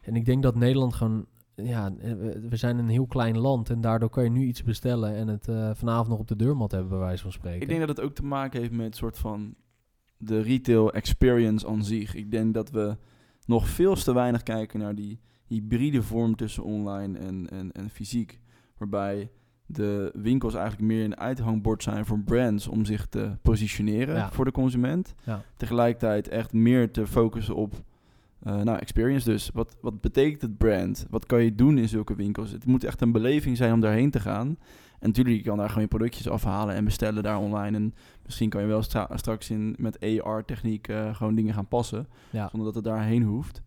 A: En ik denk dat Nederland gewoon... Ja, eh, we zijn een heel klein land. En daardoor kan je nu iets bestellen... en het eh, vanavond nog op de deurmat hebben, bij wijze van spreken.
B: Ik denk dat het ook te maken heeft met soort van de retail experience aan zich. Ik denk dat we nog veel te weinig kijken naar die hybride vorm tussen online en, en, en fysiek. Waarbij de winkels eigenlijk meer een uithangbord zijn voor brands om zich te positioneren
A: Ja.
B: voor de consument.
A: Ja.
B: Tegelijkertijd echt meer te focussen op eh, nou, experience dus. Wat, wat betekent het brand? Wat kan je doen in zulke winkels? Het moet echt een beleving zijn om daarheen te gaan. En natuurlijk, je kan daar gewoon je productjes afhalen en bestellen daar online. En misschien kan je wel stra- straks in, met AR-techniek eh, gewoon dingen gaan passen.
A: Ja.
B: Zonder dat het daarheen hoeft.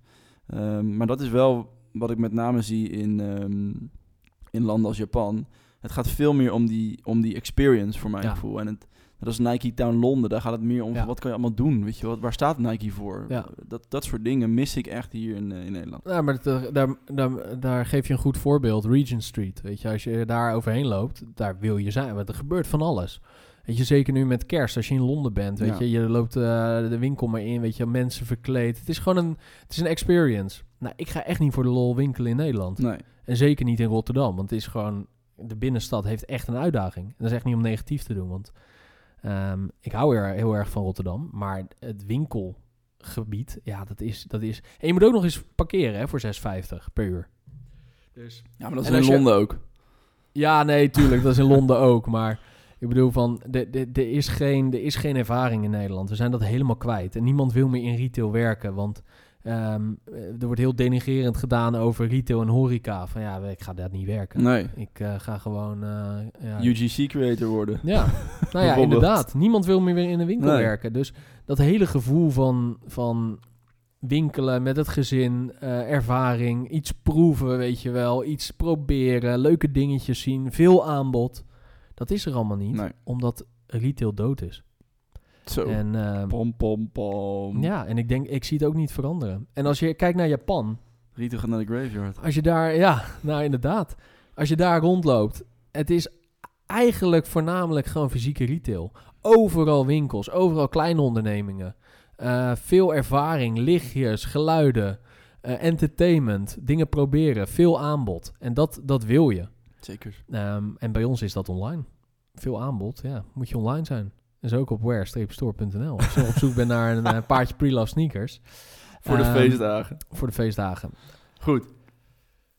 B: Ehm, maar dat is wel wat ik met name zie in, ehm, in landen als Japan. Het gaat veel meer om die, om die experience voor mijn
A: Ja.
B: gevoel. En het, dat is Nike Town Londen. Daar gaat het meer om
A: Ja.
B: wat kan je allemaal doen. Weet je, wat, waar staat Nike voor?
A: Ja.
B: Dat, dat soort dingen mis ik echt hier in, eh, in Nederland.
A: Ja, maar dat, daar, daar, daar geef je een goed voorbeeld. Regent Street, weet je. Als je daar overheen loopt, daar wil je zijn. Want er gebeurt van alles. Weet je, zeker nu met kerst, als je in Londen bent, weet
B: Ja.
A: je. Je loopt eh, de winkel maar in, weet je, mensen verkleed. Het is gewoon een, het is een experience. Nou, ik ga echt niet voor de lol winkelen in Nederland.
B: Nee.
A: En zeker niet in Rotterdam, want het is gewoon... De binnenstad heeft echt een uitdaging. En dat is echt niet om negatief te doen, want... ehm, ik hou er heel erg van Rotterdam, maar het winkelgebied, ja, dat is, dat is... En je moet ook nog eens parkeren, hè, voor 6,50 per uur. Dus...
B: Ja, maar dat is in
A: je-
B: Londen ook.
A: Ja, nee, tuurlijk, dat is in Londen ook, maar... Ik bedoel van, de- de- er is, geen, er is geen ervaring in Nederland. We zijn dat helemaal kwijt. En niemand wil meer in retail werken, want ehm, er wordt heel denigrerend gedaan over retail en horeca. Van ja, ik ga daar niet werken.
B: Nee.
A: Ik eh, ga gewoon... eh, ja,
B: UGC-creator worden.
A: ja, nou ja, inderdaad. Niemand wil meer weer in een winkel
B: Nee.
A: werken. Dus dat hele gevoel van, van winkelen met het gezin, eh, ervaring, iets proeven, weet je wel, iets proberen, leuke dingetjes zien, veel aanbod. Dat is er allemaal niet,
B: Nee.
A: omdat retail dood is.
B: Zo.
A: En eh,
B: Pom, pom, pom.
A: ja, en ik denk, ik zie het ook niet veranderen. En als je kijkt naar Japan,
B: gaat naar de graveyard.
A: als je daar, ja, nou inderdaad, als je daar rondloopt, het is eigenlijk voornamelijk gewoon fysieke retail. Overal winkels, overal kleine ondernemingen. Eh, veel ervaring, lichtjes, geluiden, eh, entertainment, dingen proberen, veel aanbod. En dat, dat wil je.
B: Zeker.
A: Ehm, en bij ons is dat online. Veel aanbod, ja, moet je online zijn. Dus ook op wear-store.nl. Als je op zoek bent naar een, eh, paardje pre-love sneakers.
B: Voor de
A: Ehm,
B: feestdagen.
A: Voor de feestdagen.
B: Goed.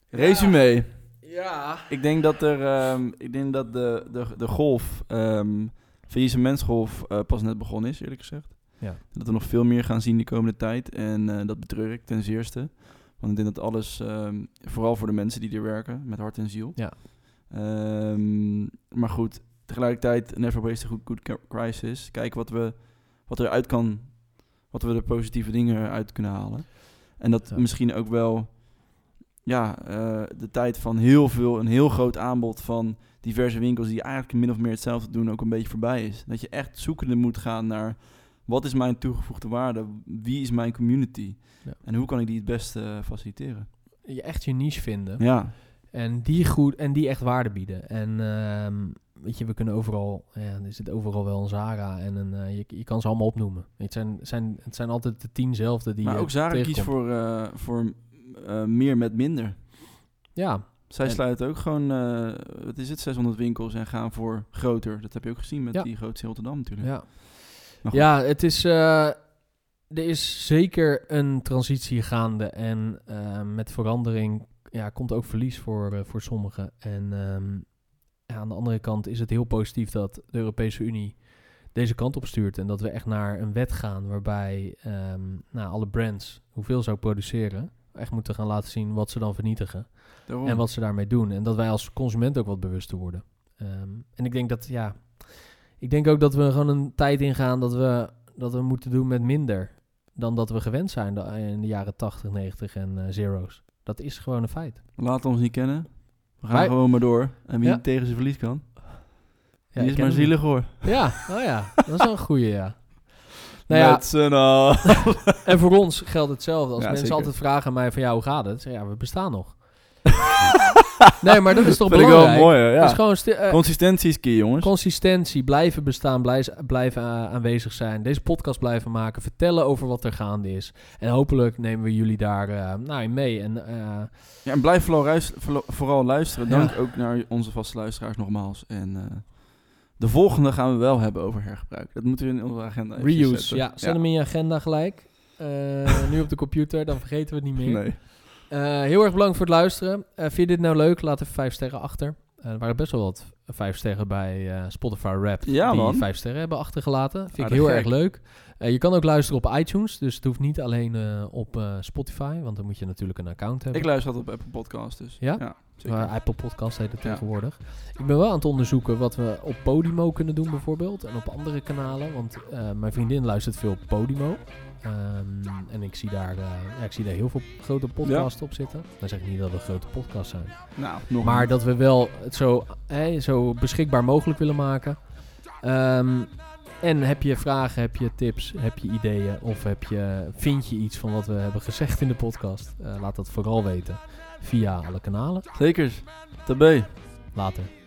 B: Resume.
A: Ja.
B: Ik denk dat er, ehm, ik denk dat de, de, de golf, ehm faillissementsgolf, eh, pas net begonnen is, eerlijk gezegd.
A: Ja.
B: Dat we nog veel meer gaan zien de komende tijd. En eh, dat betreur ik ten zeerste. Want ik denk dat alles, ehm, vooral voor de mensen die er werken, met hart en ziel.
A: Ja.
B: Ehm, maar goed, tegelijkertijd, never waste a good, good crisis. Kijken wat we, wat er uit kan, wat we de positieve dingen uit kunnen halen. En dat
A: Ja.
B: misschien ook wel, ja, eh, de tijd van heel veel, een heel groot aanbod van diverse winkels die eigenlijk min of meer hetzelfde doen, ook een beetje voorbij is. Dat je echt zoekende moet gaan naar wat is mijn toegevoegde waarde, wie is mijn community
A: Ja.
B: en hoe kan ik die het beste eh, faciliteren.
A: Je echt je niche vinden.
B: Ja,
A: En die goed en die echt waarde bieden. En ehm, weet je, we kunnen overal, ja, er zit overal wel een Zara en een, eh, je, je kan ze allemaal opnoemen. Het zijn, zijn, het zijn altijd de tienzelfde die
B: maar ook Zara kiest
A: tegenkomt.
B: voor, eh, voor eh, meer met minder.
A: Ja,
B: Zij
A: En-
B: sluiten ook gewoon, wat is het, 600 winkels en gaan voor groter. Dat heb je ook gezien met
A: Ja.
B: die grootste Rotterdam natuurlijk.
A: ja. Ja, het is, er is zeker een transitie gaande en met verandering ja, komt ook verlies voor, voor sommigen. En ehm, ja, aan de andere kant is het heel positief dat de Europese Unie deze kant op stuurt. En dat we echt naar een wet gaan waarbij ehm, nou, alle brands, hoeveel ze ook produceren, echt moeten gaan laten zien wat ze dan vernietigen.
B: Daarom.
A: En wat ze daarmee doen. En dat wij als consument ook wat bewuster worden. Ehm, en ik denk dat, ja, ik denk ook dat we gewoon een tijd ingaan dat we, dat we moeten doen met minder dan dat we gewend zijn in de jaren 80, 90 en eh, zero's. Dat is gewoon een feit.
B: Laat ons niet kennen. We gaan gewoon maar door. En wie
A: Ja.
B: tegen zijn verlies kan,
A: Ja,
B: die is maar zielig hoor.
A: Ja, oh ja, dat is wel een goeie, ja. Nou ja, en voor ons geldt hetzelfde. Als mensen
B: zeker.
A: altijd vragen aan mij van, ja, hoe gaat het? Zeg, ja, we bestaan nog. nee, maar dat is toch
B: Vind ik
A: belangrijk?
B: wel mooi
A: is gewoon eh,
B: Consistentie is key jongens.
A: Consistentie, blijven bestaan, blijven eh, aanwezig zijn. Deze podcast blijven maken, vertellen over wat er gaande is. En hopelijk nemen we jullie daar eh, nou, in mee. En
B: Ja, en blijf vooral, luisteren.
A: Ja.
B: Dank ook naar onze vaste luisteraars nogmaals. En de volgende gaan we wel hebben over hergebruik. Dat moeten we in onze agenda
A: reuse,
B: zetten.
A: ja, zet hem in je agenda gelijk. Nu op de computer, dan vergeten we het niet meer.
B: Nee.
A: Eh, heel erg bedankt voor het luisteren. Eh, vind je dit nou leuk? Laat even vijf sterren achter. Eh, er waren best wel wat vijf sterren bij Spotify Rap
B: Ja,
A: die
B: man.
A: vijf sterren hebben achtergelaten. Vind ik heel
B: gek.
A: erg leuk. Je kan ook luisteren op iTunes, dus het hoeft niet alleen op Spotify, want dan moet je natuurlijk een account hebben.
B: Ik luister altijd op Apple Podcasts dus.
A: Ja?
B: zeker.
A: Maar Apple Podcast heet het
B: Ja.
A: tegenwoordig. Ik ben wel aan het onderzoeken wat we op Podimo kunnen doen bijvoorbeeld. En op andere kanalen. Want mijn vriendin luistert veel op Podimo. Ehm, en ik zie, daar, eh, ja, ik zie daar heel veel grote podcasts op zitten. Dan zeg ik niet dat we grote podcasts zijn.
B: nou, nog
A: Maar dat we wel het zo, zo beschikbaar mogelijk willen maken. Ehm, en heb je vragen, heb je tips, heb je ideeën of heb je, vind je iets van wat we hebben gezegd in de podcast? Eh, laat dat vooral weten via alle kanalen.
B: Zeker. Tabé.
A: Later.